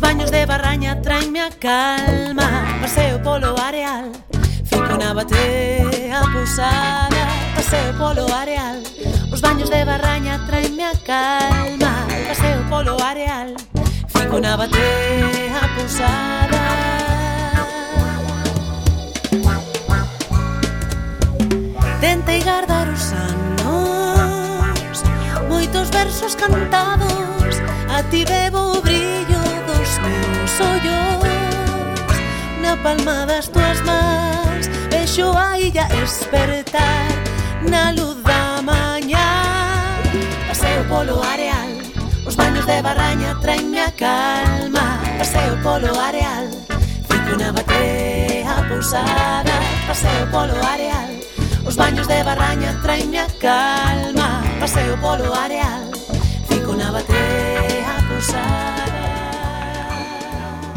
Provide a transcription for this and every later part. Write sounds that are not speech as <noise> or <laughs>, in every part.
Os baños de Barraña traenme a calma. Paseo polo areal Fico na batea pousada Paseo polo areal Os baños de Barraña traenme a calma. Paseo polo areal Fico na batea pousada Tentei guardar os anos Moitos versos cantados. A ti bebo o brillo ollos Na palma das túas mans Vexo a illa despertar Na luz da mañá Paseo polo areal. Os baños de barraña traenme a calma. Paseo polo areal Fico na batea pousada. Paseo polo areal Os baños de barraña traenme a calma. Paseo polo areal Fico na batea pousada.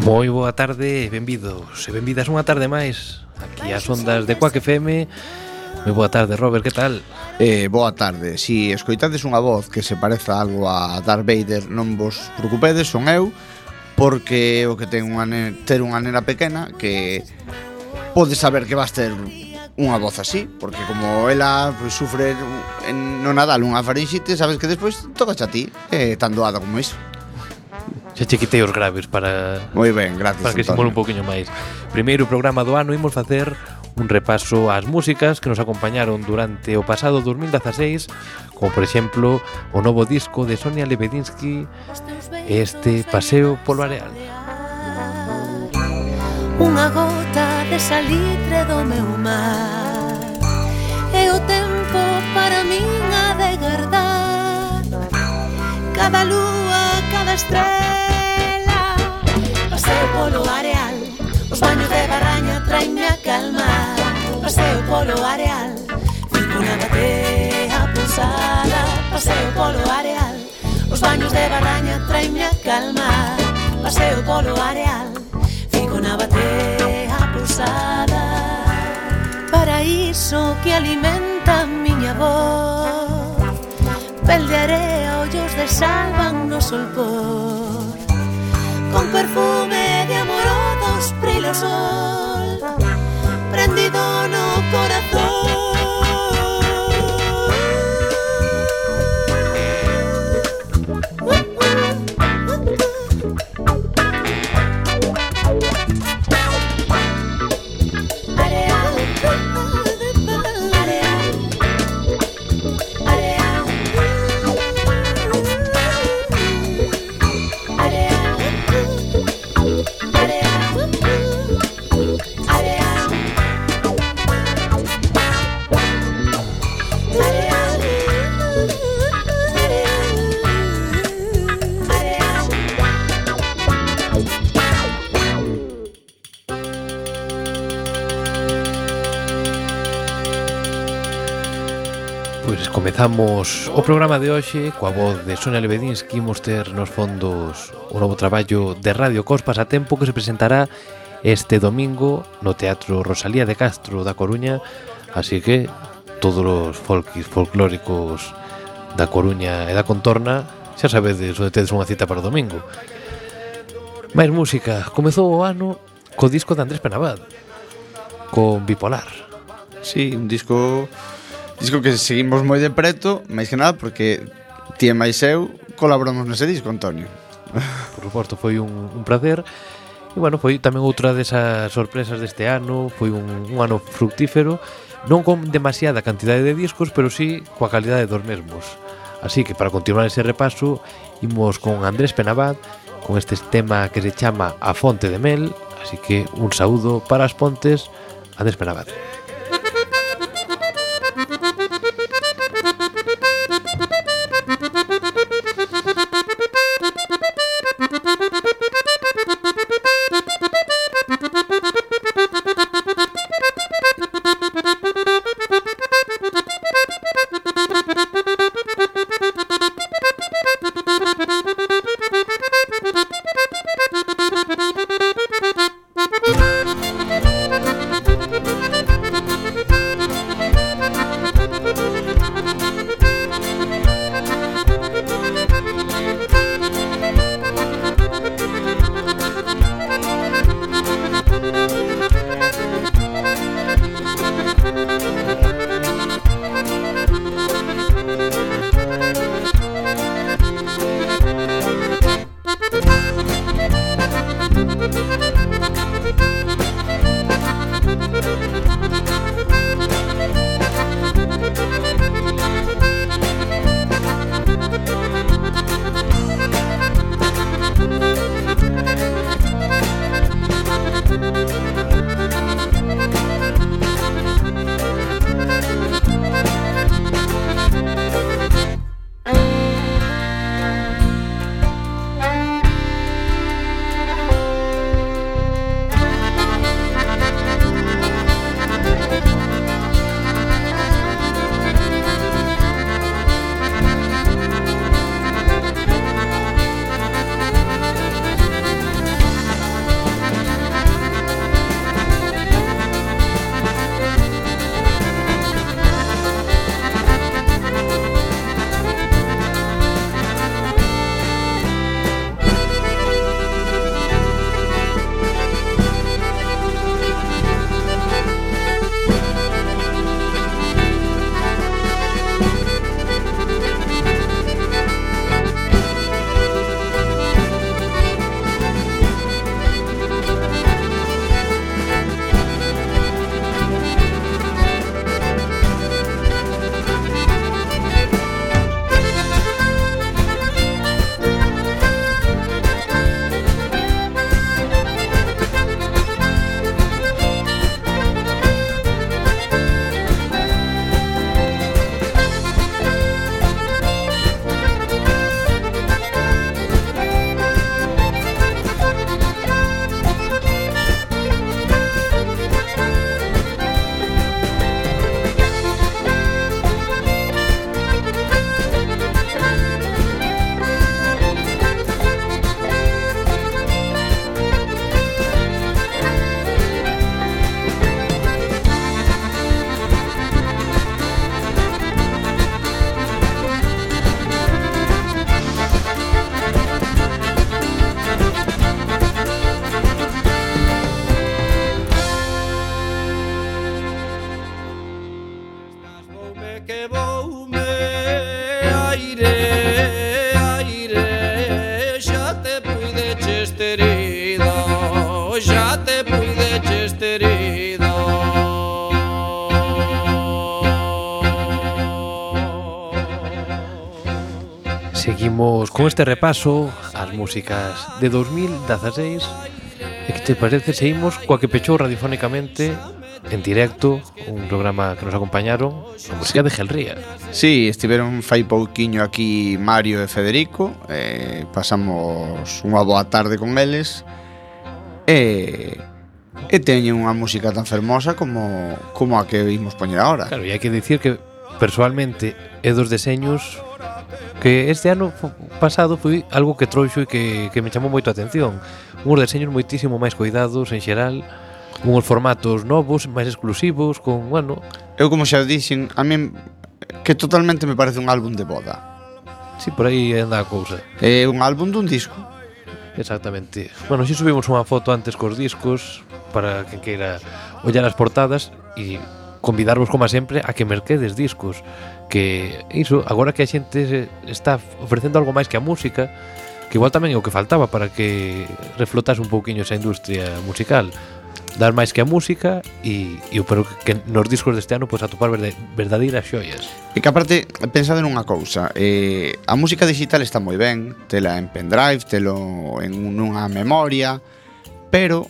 Moi boa tarde e benvidos e benvidas unha tarde máis aquí ás ondas de Quack FM Moi boa tarde, Robert, que tal? Eh, boa tarde, si escoitades unha voz que se pareza algo a Darth Vader non vos preocupedes, son eu porque o que ten unha ter unha nena pequena que pode saber que vas ter unha voz así, porque como ela pues, sufre en, no Nadal unha farinxite, sabes que despois toca a ti, é eh, tan doado como iso. Xa che quitei os graves para Moi ben, gracias. Para que Antonio. simule un poquinho máis. Primeiro programa do ano imos facer un repaso ás músicas que nos acompañaron durante o pasado 2016, como por exemplo o novo disco de Sonia Lebedinsky, este Paseo polo Areal. Unha gota de salitre do meu mar E o tempo para min a de guardar Cada lúa, cada estrela Paseo polo areal Os baños de barraña traenme a calma Paseo polo areal Fico na batea pulsada. Paseo polo areal Os baños de barraña traenme a calma Paseo polo areal Fico na batea pulsada. Paraíso que alimenta a miña voz Pel de area ollos de sal van no solpor con perfume de amorosos brilla sol, prendido no corazón. Comezamos o programa de hoxe coa voz de Sonia Lebedinsky imos ter nos fondos o novo traballo de Radio Cospas a tempo que se presentará este domingo no Teatro Rosalía de Castro da Coruña. Así que todos os folkis folclóricos da Coruña e da contorna xa sabedes onde tedes unha cita para o domingo. Máis música. Comezou o ano co disco de Andrés Penabad con Bipolar. Si, sí, un disco Disco que seguimos moi de preto, máis que nada porque ti e máis eu colaboramos nese disco, Antonio. Por suposto, foi un, un placer. E bueno, foi tamén outra desas sorpresas deste ano, foi un, un ano fructífero, non con demasiada cantidade de discos, pero sí coa calidade dos mesmos. Así que para continuar ese repaso, imos con Andrés Penabad, con este tema que se chama A Fonte de Mel, así que un saúdo para as pontes, Andrés Penabad. este repaso ás músicas de 2016 E que te parece, seguimos coa que pechou radiofónicamente en directo un programa que nos acompañaron a música sí. de Gelría. Sí, estiveron fai pouquiño aquí Mario e Federico eh, Pasamos unha boa tarde con eles E, e teñen unha música tan fermosa como, como a que vimos poñer agora Claro, e hai que dicir que personalmente é dos deseños que este ano pasado foi algo que trouxo e que, que me chamou moito a atención. Uns deseños moitísimo máis cuidados en xeral, unhos formatos novos, máis exclusivos, con, bueno... Eu como xa dixen, a min que totalmente me parece un álbum de boda. Si, sí, por aí anda a cousa. É un álbum dun disco. Exactamente. Bueno, si subimos unha foto antes cos discos para quen queira ollar as portadas e convidarvos como sempre a que merquedes discos que iso, agora que a xente se está ofrecendo algo máis que a música que igual tamén é o que faltaba para que reflotase un pouquiño esa industria musical dar máis que a música e, e pero que nos discos deste ano pois atopar verde, verdadeiras xoias. E que aparte pensado nunha cousa, eh, a música digital está moi ben, tela en pendrive, telo en unha memoria, pero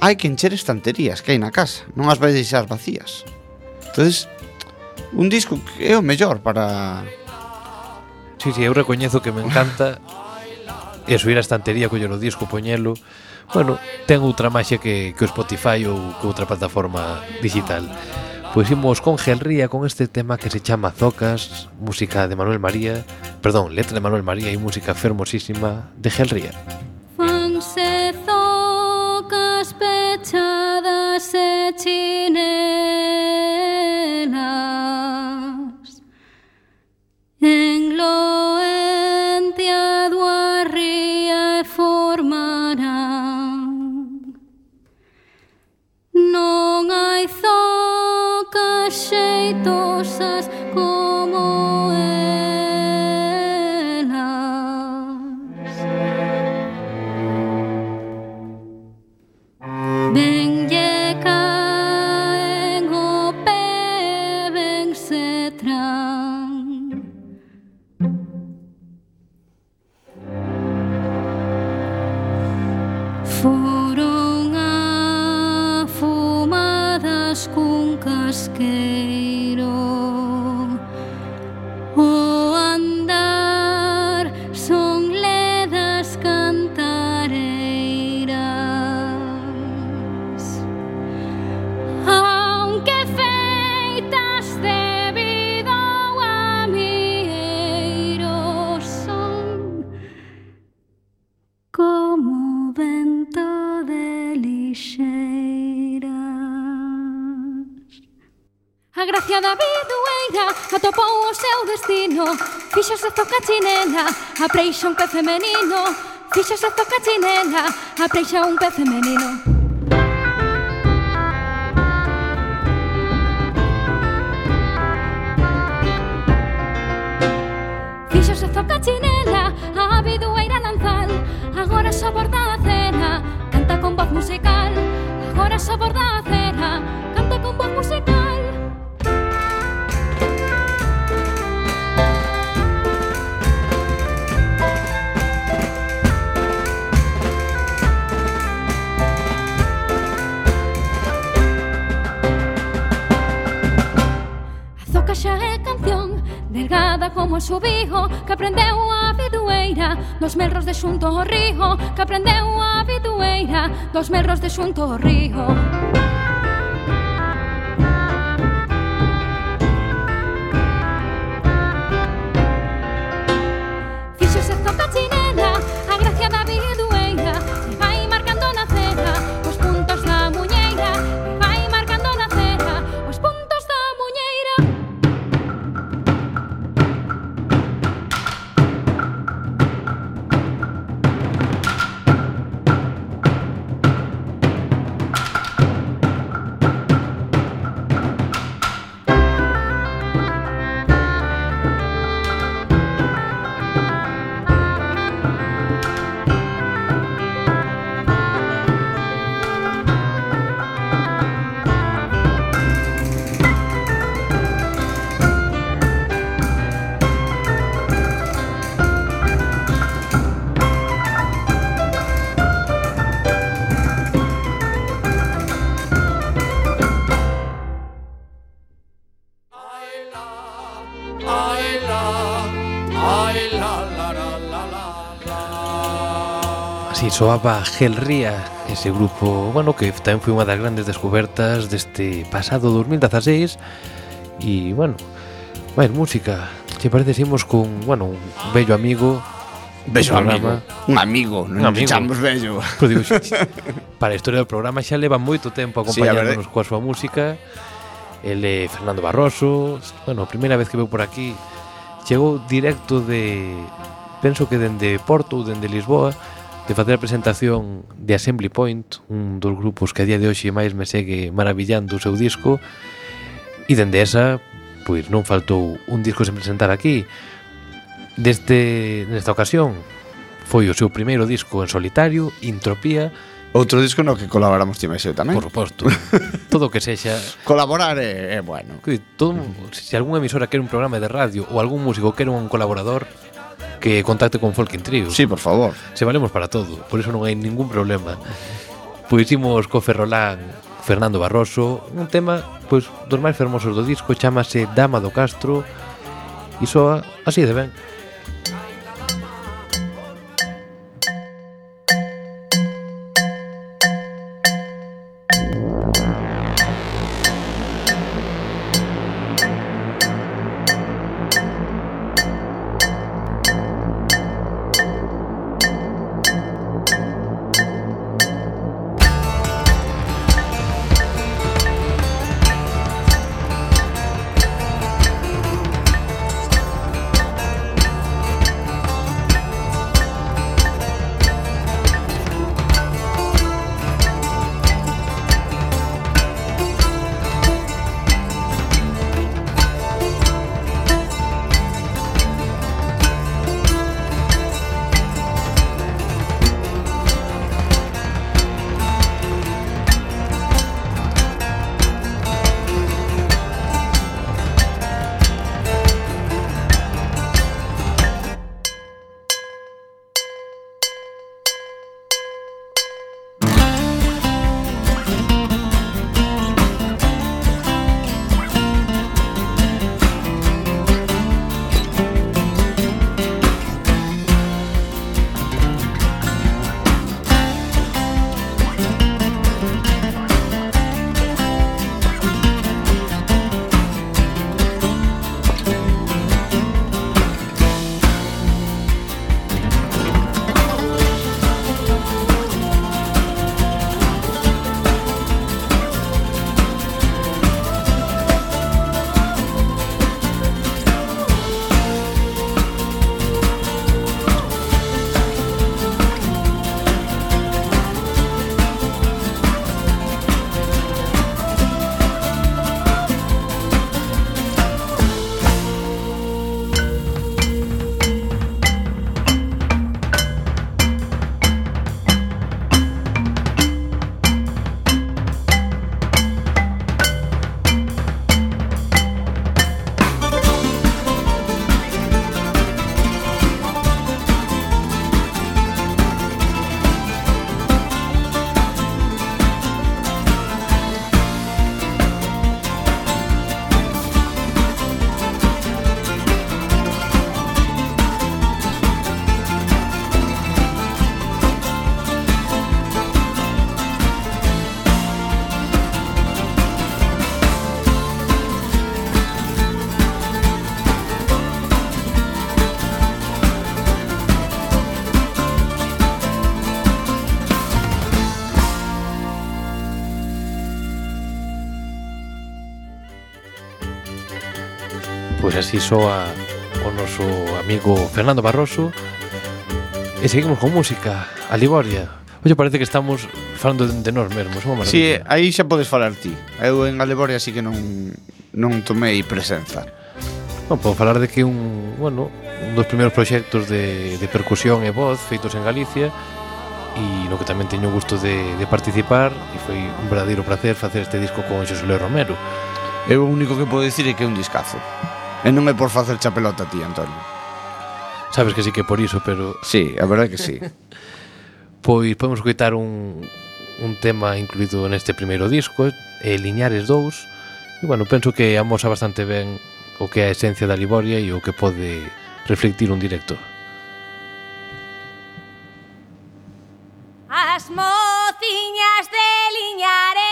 hai que encher estanterías que hai na casa, non as vais deixar vacías. Entonces, un disco que é o mellor para Si, sí, si, sí, eu recoñezo que me encanta e subir a estantería, coller o disco, poñelo. Bueno, ten outra maxia que, que o Spotify ou que outra plataforma digital. Pois imos con Gelría con este tema que se chama Zocas, música de Manuel María, perdón, letra de Manuel María e música fermosísima de Gelría. Fanse zocas manos pechadas e chinelas engloente a dúa ría e formarán. Non hai zocas xeitosas hoa o destino. Fixose zoca chinela preixa un pé femenino. Fixose zoca chinela preixa un pe femenino. Fixose zoca chinela A abidueira lanzal. Agora xa borda a cena Canta con voz musical. Agora xa borda a cena. como o subijo Que aprendeu a vidueira Dos melros de xunto ao rijo Que aprendeu a vidueira Dos melros de xunto ao rijo. soaba Gelría, ese grupo, bueno, que tamén foi unha das grandes descobertas deste pasado 2016 e, bueno, máis música. Che parece seguimos con, bueno, un bello amigo Bello amigo, un amigo, non un amigo. chamamos bello. <laughs> Pero digo, xe, xe, para a historia do programa xa leva moito tempo acompañándonos sí, coa súa música. Ele Fernando Barroso, bueno, a primeira vez que veu por aquí chegou directo de penso que dende Porto ou dende Lisboa de facer a presentación de Assembly Point, un dos grupos que a día de hoxe máis me segue maravillando o seu disco, e dende esa, pois non faltou un disco sen presentar aquí. Deste, nesta ocasión, foi o seu primeiro disco en solitario, Intropía, Outro disco no que colaboramos ti máis tamén. Por suposto. <laughs> todo o que sexa colaborar é, é bueno. Que todo, se algunha emisora quer un programa de radio ou algún músico quer un colaborador, que contacte con Folkin Trio. Sí, por favor. Se valemos para todo, por eso non hai ningún problema. Pois imos co Ferrolán Fernando Barroso, un tema pois dos máis fermosos do disco, chamase Dama do Castro e soa así de ben. así soa o noso amigo Fernando Barroso. E seguimos con música, a Liboria Oye, parece que estamos falando de, de nós mesmos, é Si, sí, aí xa podes falar ti. Eu en Alevoria así que non, non tomei presenza. Non, podo falar de que un, bueno, un dos primeiros proxectos de, de percusión e voz feitos en Galicia e no que tamén teño o gusto de, de participar e foi un verdadeiro placer facer este disco con Xosé Leo Romero. Eu o único que podo dicir é que é un discazo. E non é por facer chapelota, pelota a ti, Antonio. Sabes que sí que por iso, pero... Sí, a verdade que sí. <laughs> pois podemos coitar un, un tema incluído neste primeiro disco, eh, Liñares 2, e bueno, penso que amosa bastante ben o que é a esencia da Liboria e o que pode reflectir un director. As mociñas de Liñares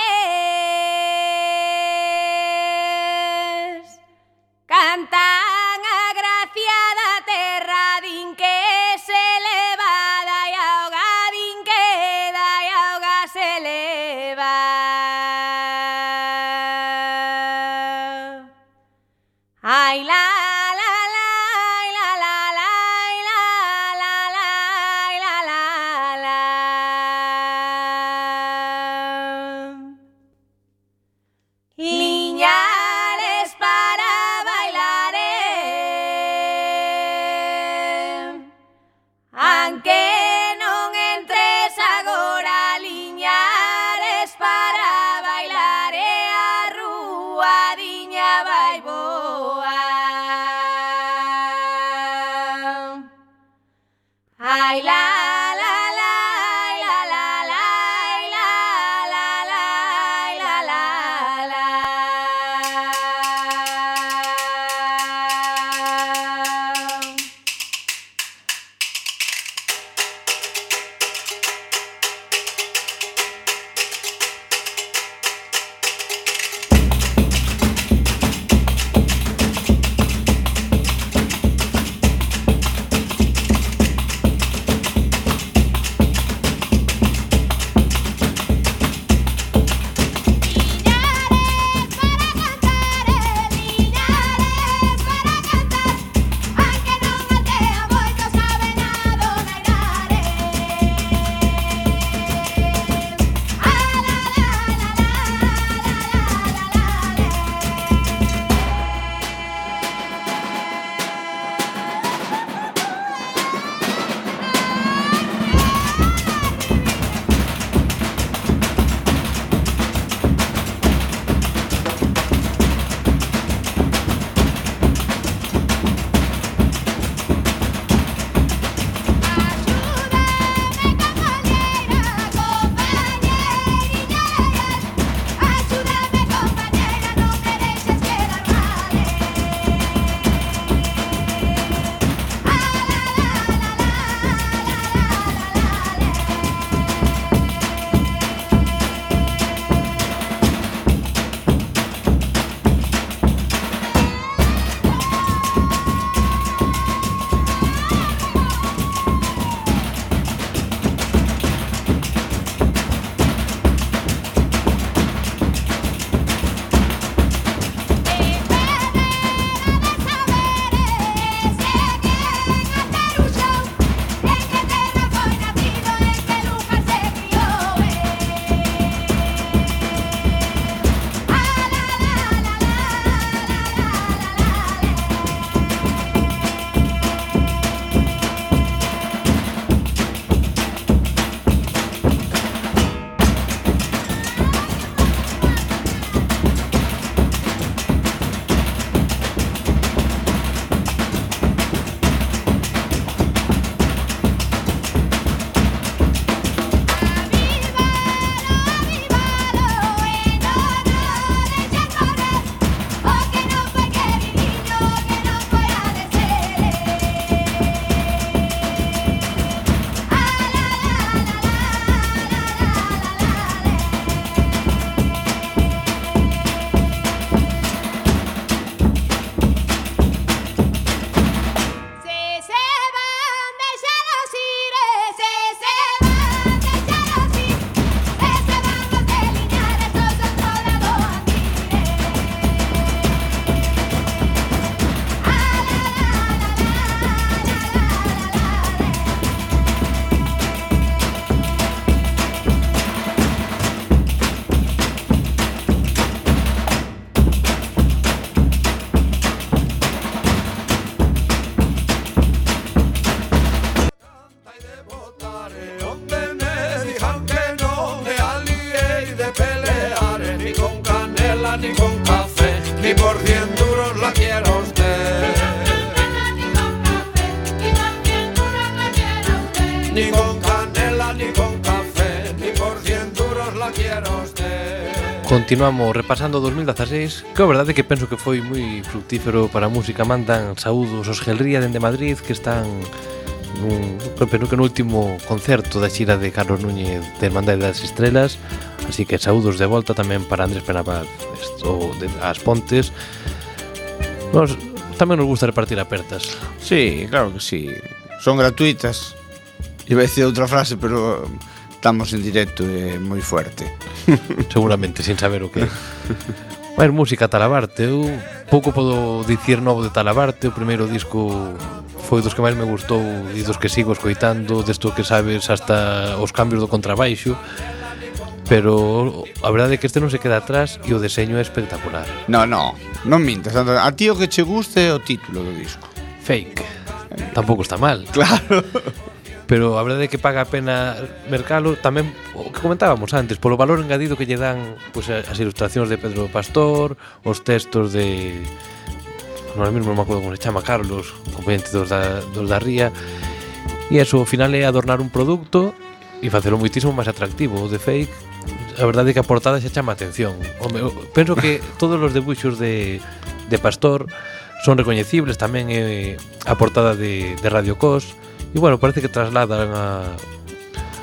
Continuamos repasando 2016 Que a verdade que penso que foi moi fructífero para a música Mandan saúdos os Gelría dende Madrid Que están nun, penso que no último concerto da xira de Carlos Núñez de Hermandade das Estrelas Así que saúdos de volta tamén para Andrés Penabal Esto de, as Pontes. Nos, tamén nos gusta repartir apertas. Sí, claro que sí. Son gratuitas. Iba a decir outra frase, pero estamos en directo e eh, moi fuerte. <laughs> Seguramente, sin saber o que. Máis música Talabarte, eu pouco podo dicir novo de Talabarte, o primeiro disco foi dos que máis me gustou e dos que sigo escoitando, desto que sabes hasta os cambios do contrabaixo, pero a verdade é que este non se queda atrás e o deseño é espectacular. No, no, non mintas, a ti o que che guste é o título do disco. Fake. Tampouco está mal. Claro. <laughs> pero a verdade é que paga a pena mercalo tamén o que comentábamos antes, polo valor engadido que lle dan pues, as ilustracións de Pedro Pastor, os textos de agora mesmo non me acordo como se chama Carlos, componente dos da, dos da Ría, e eso, ao final é adornar un produto e facelo moitísimo máis atractivo. O de fake, a verdade é que a portada se chama atención. Home, penso que todos os debuxos de, de Pastor son recoñecibles, tamén eh, a portada de, de Radio Cos, E bueno, parece que trasladan a,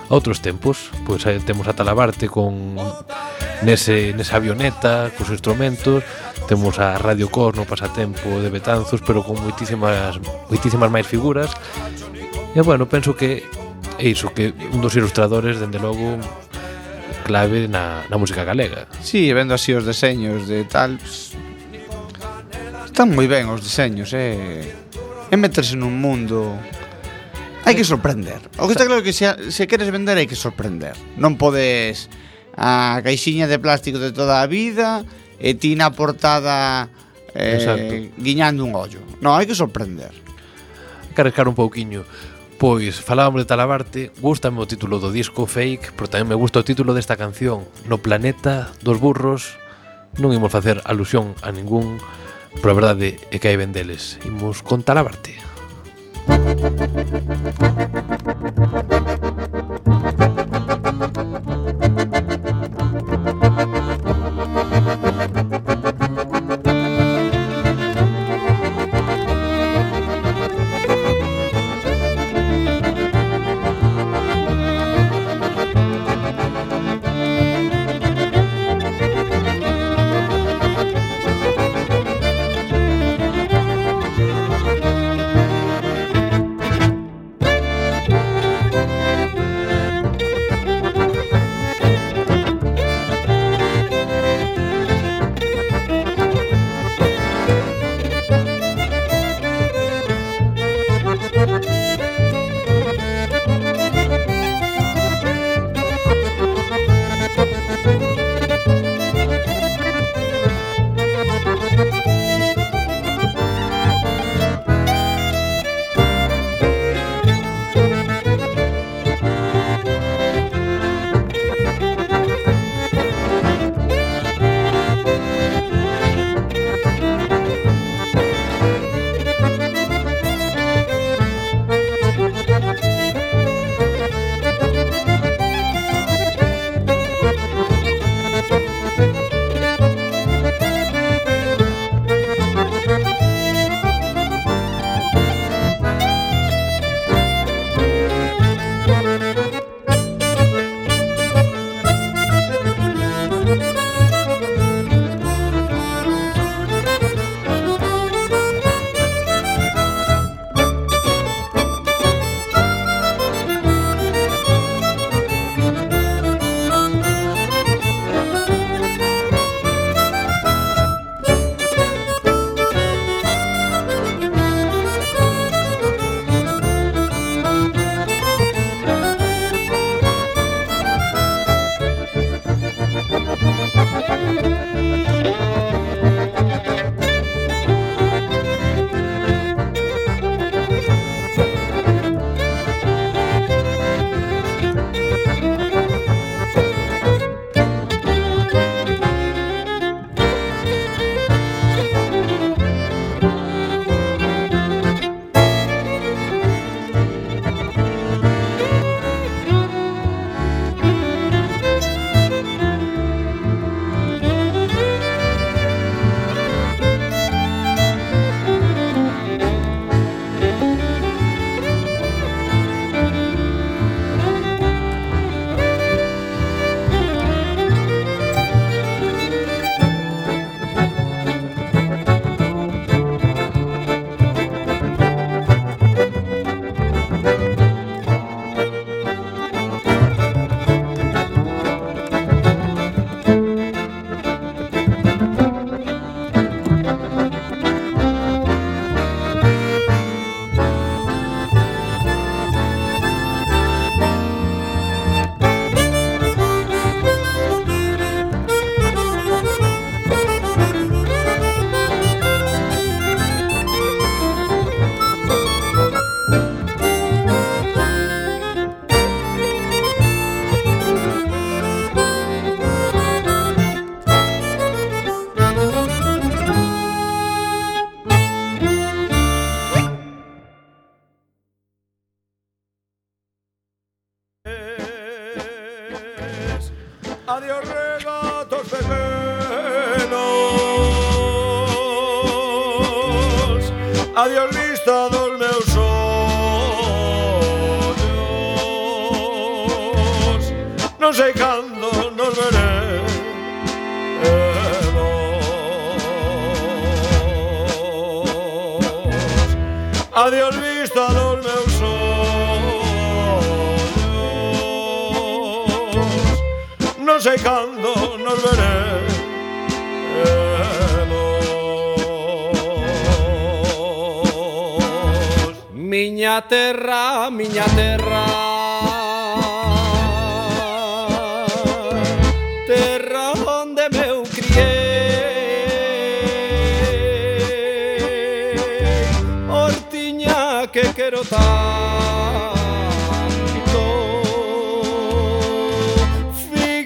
a outros tempos Pois aí temos a Talabarte con nese, nesa avioneta, cos instrumentos Temos a Radio Corno, Pasatempo de Betanzos Pero con moitísimas, moitísimas máis figuras E bueno, penso que é iso que un dos ilustradores, dende logo, clave na, na música galega. Si, sí, vendo así os deseños de tal, pues, están moi ben os deseños, é eh? é meterse nun mundo Hai que sorprender. O que está claro que se, se queres vender hai que sorprender. Non podes a caixiña de plástico de toda a vida e ti na portada eh, guiñando un ollo. Non, hai que sorprender. Carrescar un pouquiño. Pois falábamos de Talabarte, gustame o título do disco Fake, pero tamén me gusta o título desta canción, No planeta dos burros. Non imos facer alusión a ningún, pero a verdade é que hai vendeles. Imos con Talabarte. Thank you.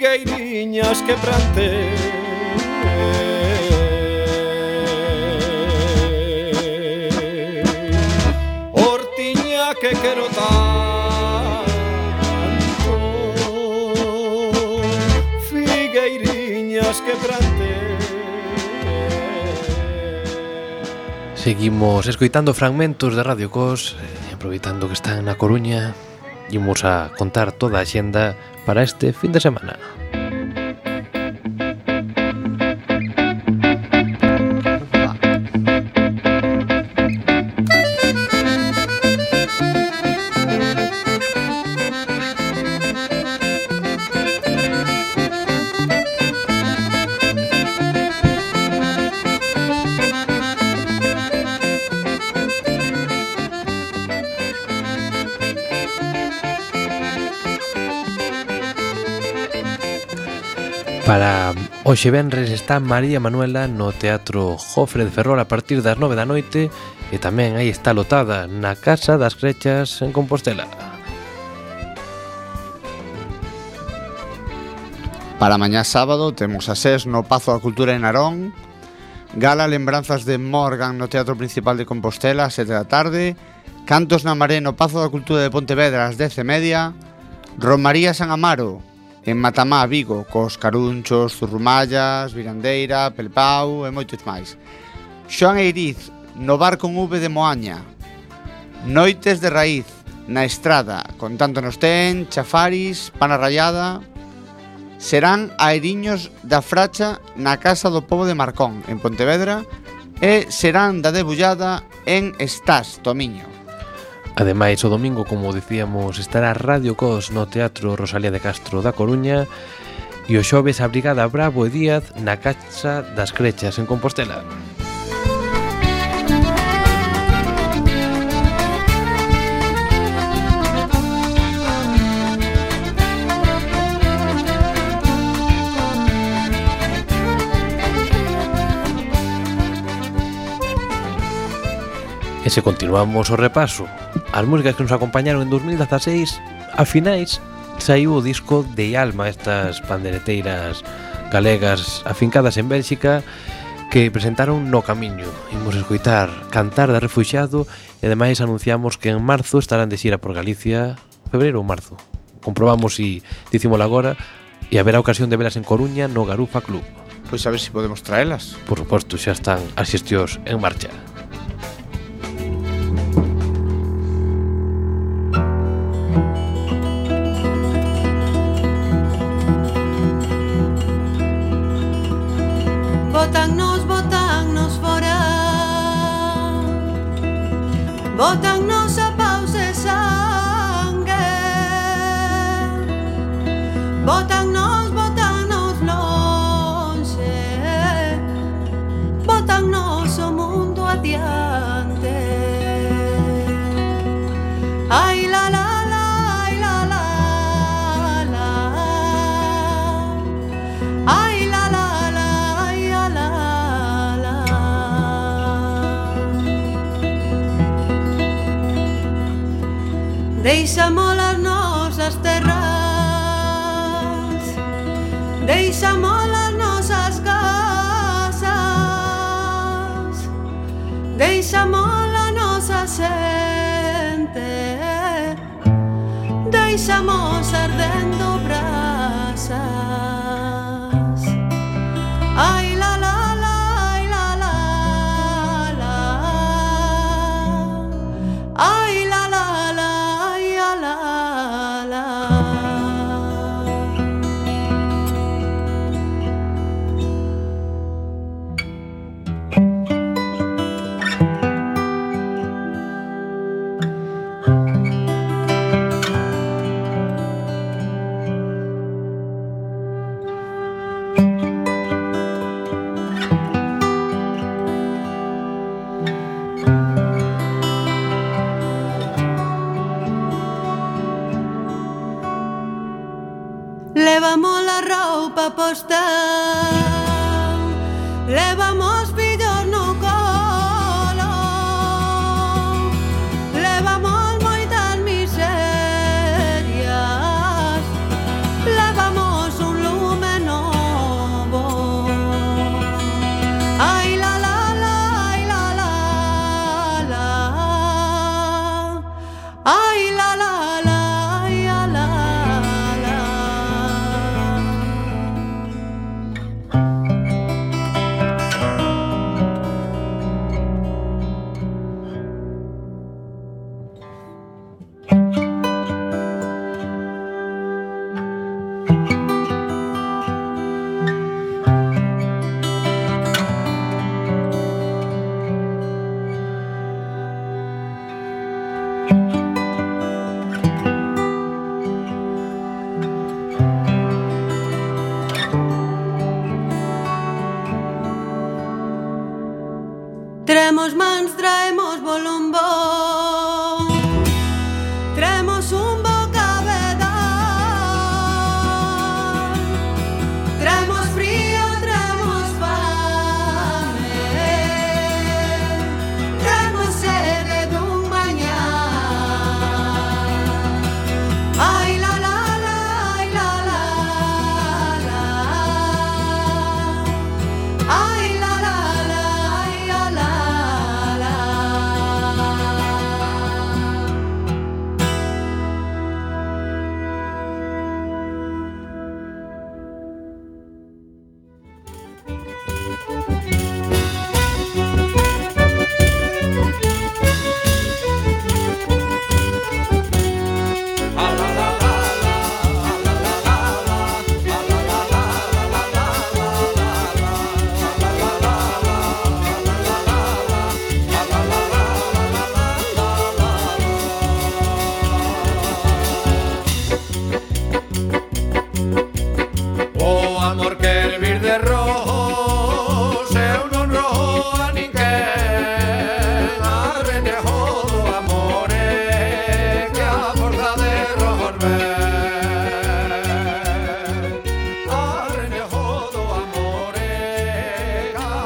figueiriñas que plantei que quero tanto Figueiriñas que plante Seguimos escoitando fragmentos de Radio Cos e Aproveitando que están na Coruña Imos a contar toda a xenda para este fin de semana. Hoxe Benres está María Manuela no Teatro Jofre de Ferrol a partir das 9 da noite e tamén aí está lotada na Casa das Crechas en Compostela. Para mañá sábado temos a SES no Pazo da Cultura en Arón, Gala Lembranzas de Morgan no Teatro Principal de Compostela a 7 da tarde, Cantos na Maré no Pazo da Cultura de Pontevedra ás 10 e media, Romaría San Amaro En Matamá, Vigo, cos Carunchos, Zurrumallas, Virandeira, Pelpau e moitos máis. Xoan Eiriz, no bar con V de Moaña. Noites de raíz, na estrada, con tanto nos ten, chafaris, pana rayada... Serán aeriños da fracha na casa do povo de Marcón, en Pontevedra, e serán da debullada en Estás, Tomiño. Ademais, o domingo, como dicíamos, estará Radio Cos no Teatro Rosalía de Castro da Coruña e o xoves a Brigada Bravo e Díaz na Casa das Crechas en Compostela. E se continuamos o repaso, as músicas que nos acompañaron en 2016 a finais saiu o disco de Alma estas pandereteiras galegas afincadas en Bélxica que presentaron No Camiño. Imos escoitar Cantar da Refuxiado e ademais anunciamos que en marzo estarán de xira por Galicia, febreiro ou marzo. Comprobamos si dicímolo agora e haberá ocasión de velas en Coruña no Garufa Club. Pois a ver se si podemos traelas. Por suposto, xa están as xestións en marcha. botannos a paus de sangue. Botannos Deixa molas nosas terras. Deixa molas nosas casas. Deixa mola nosa xente. Deixamos ardendo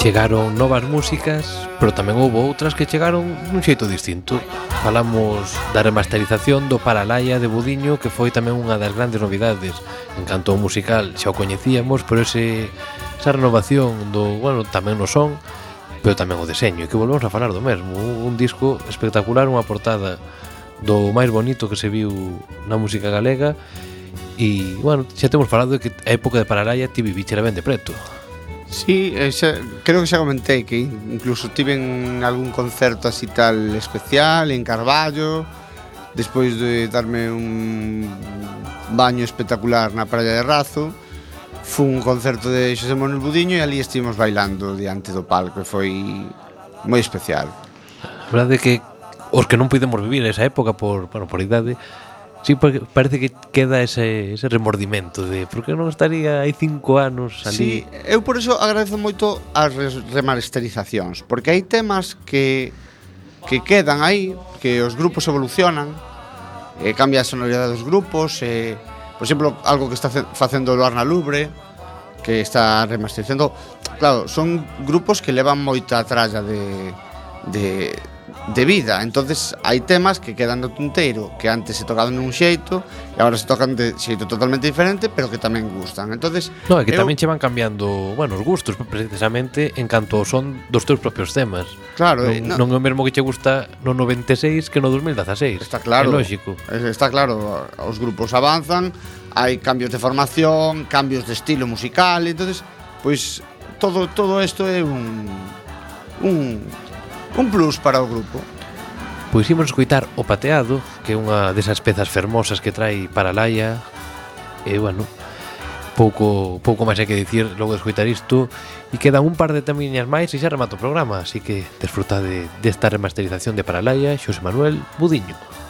Chegaron novas músicas, pero tamén houve outras que chegaron dun xeito distinto. Falamos da remasterización do Paralaya de Budiño, que foi tamén unha das grandes novidades. En canto ao musical xa o coñecíamos, pero ese, esa renovación do, bueno, tamén no son, pero tamén o deseño, e que volvemos a falar do mesmo. Un disco espectacular, unha portada do máis bonito que se viu na música galega, e, bueno, xa temos falado de que a época de Paralaya ti vivíchera ben de preto. Sí, eh, xa, creo que xa comentei que incluso tiven algún concerto así tal especial en Carballo Despois de darme un baño espectacular na praia de Razo Fun un concerto de Xosé Manuel Budiño e ali estivemos bailando diante do palco e foi moi especial. A verdade é que os que non pudemos vivir esa época por, bueno, por idade Sí, parece que queda ese, ese remordimento de por que non estaría hai cinco anos ali. Sí, eu por eso agradezo moito as remasterizacións, porque hai temas que que quedan aí, que os grupos evolucionan, eh, cambia a sonoridade dos grupos, eh, por exemplo, algo que está facendo o Arna Lubre, que está remasterizando. Claro, son grupos que levan moita tralla de, de de vida. Entonces hai temas que quedan no tinteiro, que antes se tocaban dun xeito e agora se tocan de xeito totalmente diferente, pero que tamén gustan. Entonces, no, é que eu... tamén che van cambiando, bueno, os gustos precisamente en canto son dos teus propios temas. Claro, non, eh, no... non é o mesmo que che gusta no 96 que no 2016. Está claro. É lógico. Está claro, os grupos avanzan, hai cambios de formación, cambios de estilo musical, entonces, pois pues, todo todo isto é un un un plus para o grupo. Pois imos escoitar O Pateado, que é unha desas pezas fermosas que trai para Laia. E, bueno, pouco, pouco máis hai que dicir logo de escoitar isto. E quedan un par de tamiñas máis e xa remato o programa. Así que desfrutade desta remasterización de Paralaia, Xosé Manuel Budiño.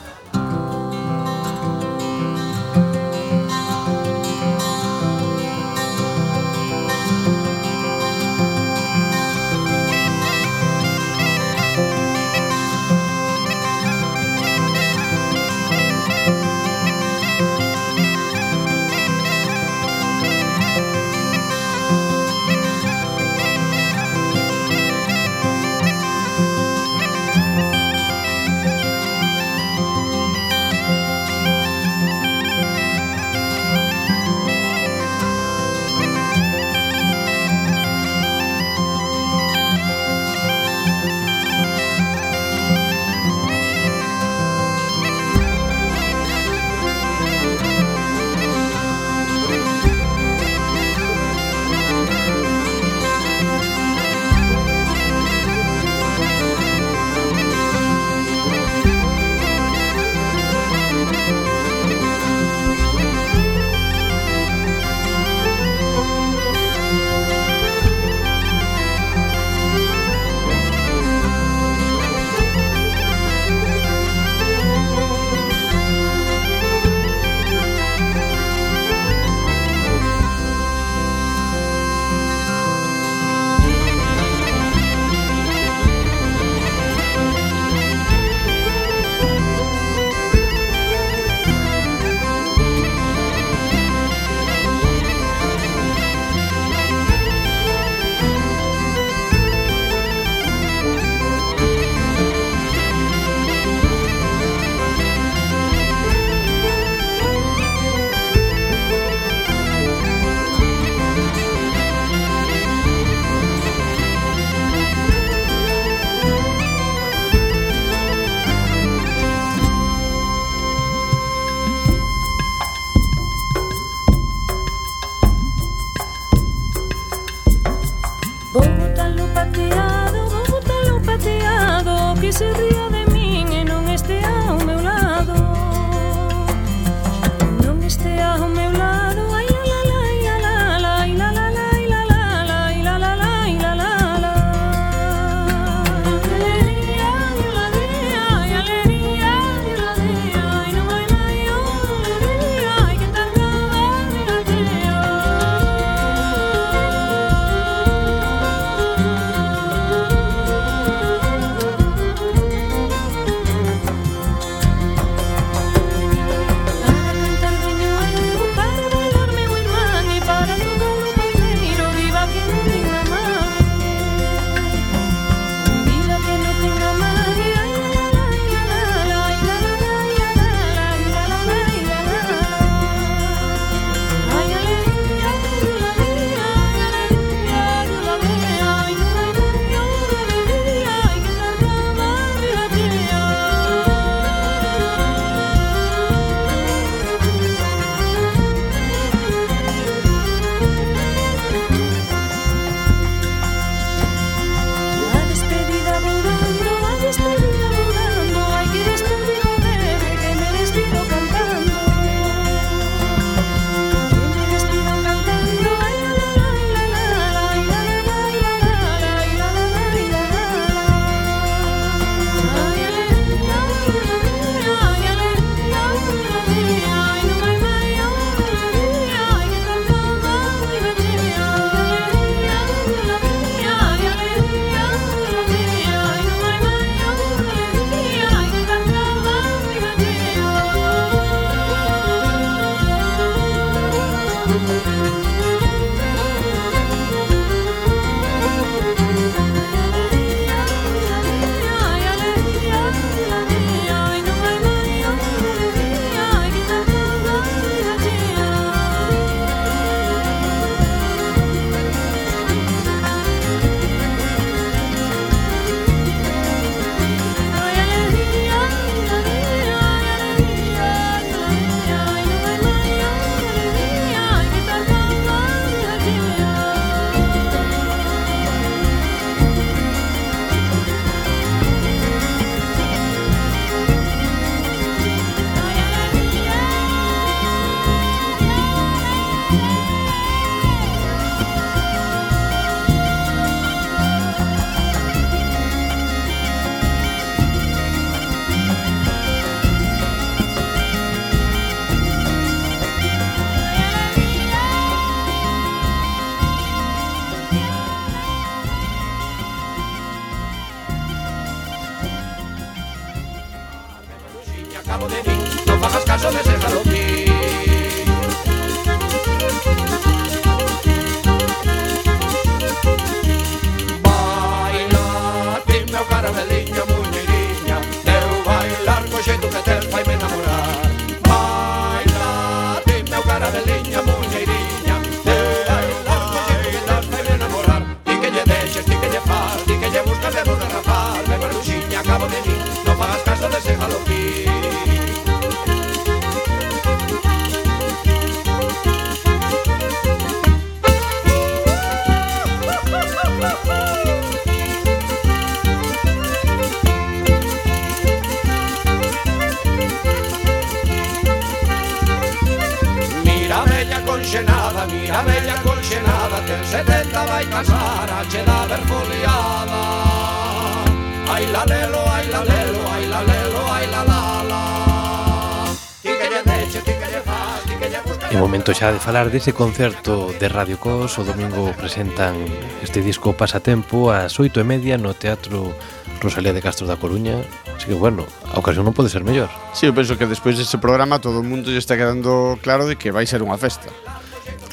xa de falar dese concerto de Radio Cos. O domingo presentan este disco Pasatempo ás oito e media no Teatro Rosalía de Castro da Coruña. Así que bueno, a ocasión non pode ser mellor. Si, sí, eu penso que despois dese programa todo o mundo lle está quedando claro de que vai ser unha festa.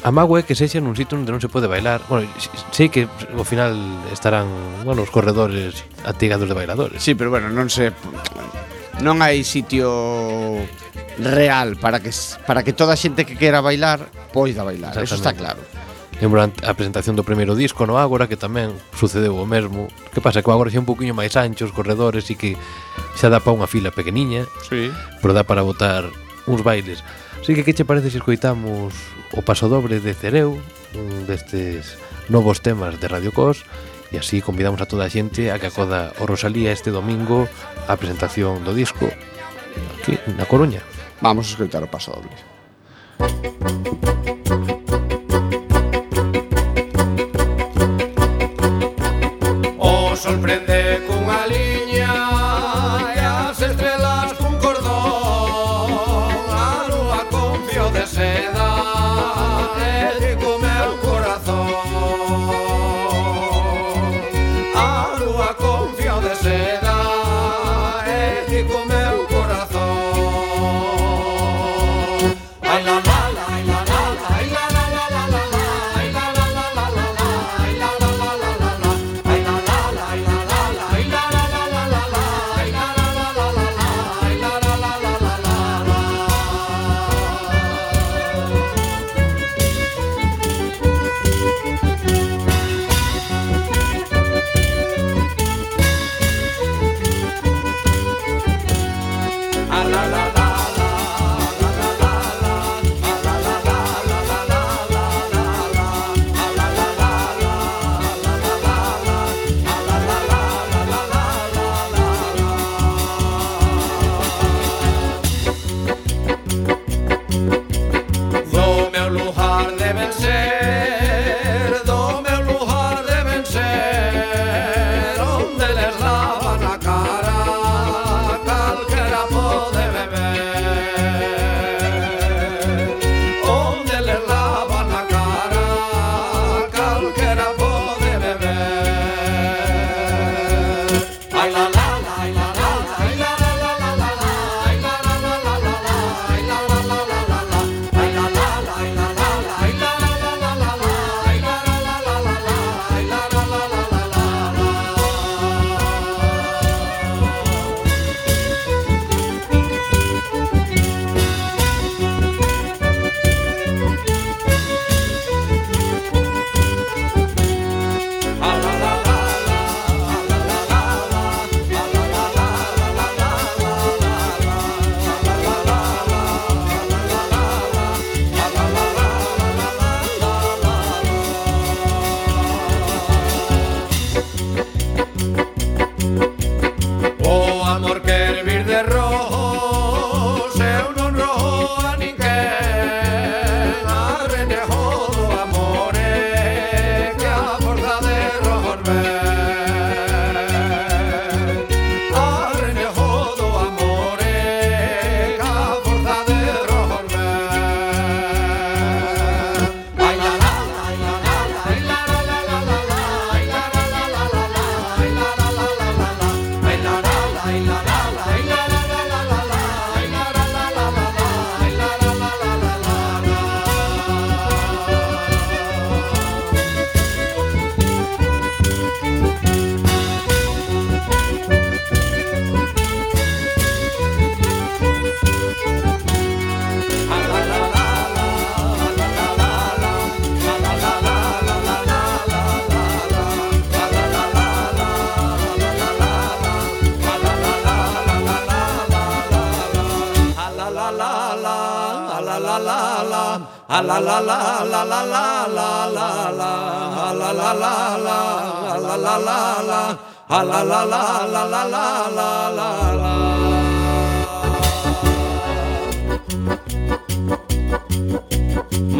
A magua é que sexa nun sitio onde non se pode bailar. Bueno, sei que ao final estarán, bueno, os corredores atigados de bailadores. Si, sí, pero bueno, non se non hai sitio real para que para que toda a xente que quera bailar poida bailar, eso está claro. Lembro a presentación do primeiro disco no Ágora que tamén sucedeu o mesmo. Que pasa que o Ágora xa un poquinho máis ancho os corredores e que xa dá para unha fila pequeniña. Sí. Pero dá para botar uns bailes. Así que que che parece se escoitamos o pasodobre de Cereu, un destes novos temas de Radio Cos, E así convidamos a toda a xente a que acoda o Rosalía este domingo a presentación do disco aquí na Coruña. Vamos a escritar o paso doble. O sorprende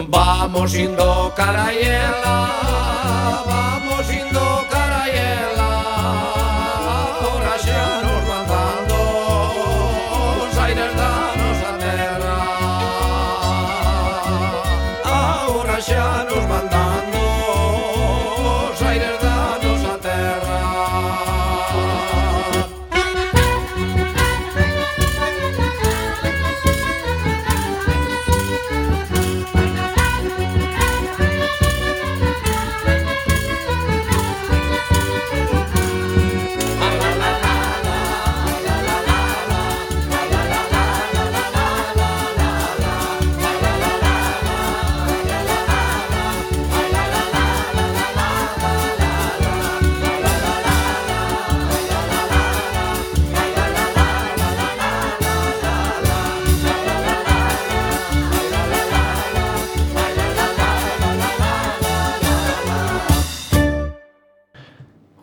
Vamos indo caraiela, vamos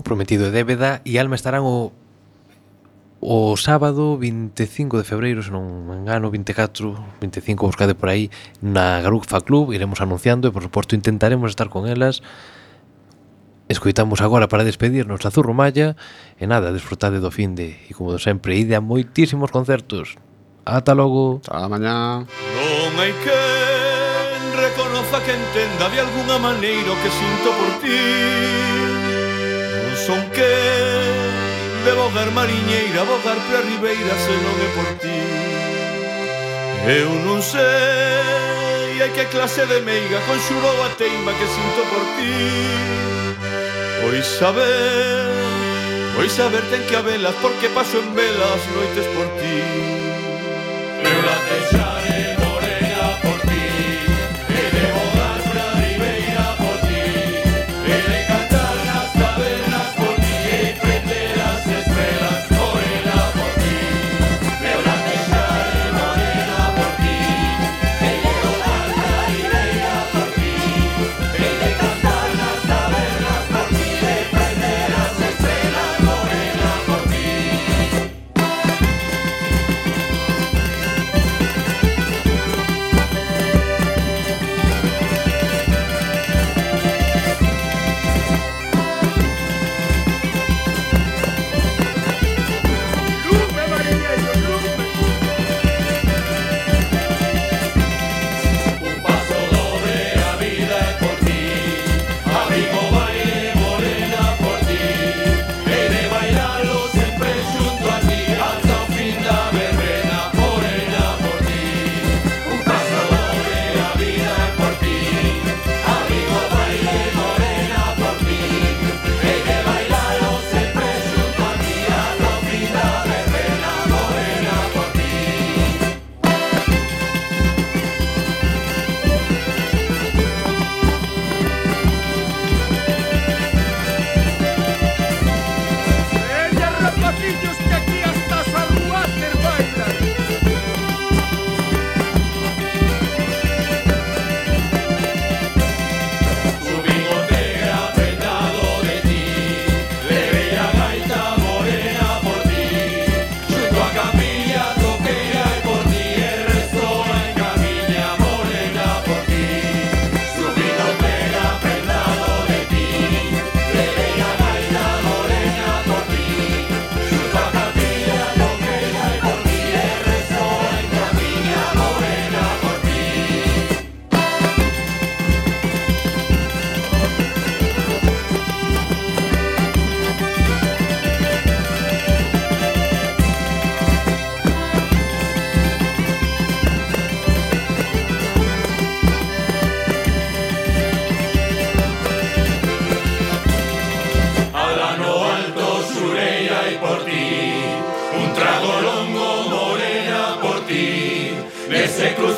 prometido débeda e Alma estarán o o sábado 25 de febreiro, se non me engano, 24, 25, buscade por aí, na Garufa Club, iremos anunciando e, por suposto, intentaremos estar con elas. Escoitamos agora para despedirnos a Zurro Maya e nada, desfrutade do fin de, e como de sempre, ide a moitísimos concertos. Ata logo. Ata mañá. Non hai quen reconoza que entenda de alguna maneira o que sinto por ti son que de bogar mariñeira, bogar pra ribeira se non é por ti. Eu non sei a que clase de meiga conxurou a teima que sinto por ti. Pois saber, pois saber ten que habelas porque paso en velas noites por ti. Eu la deixar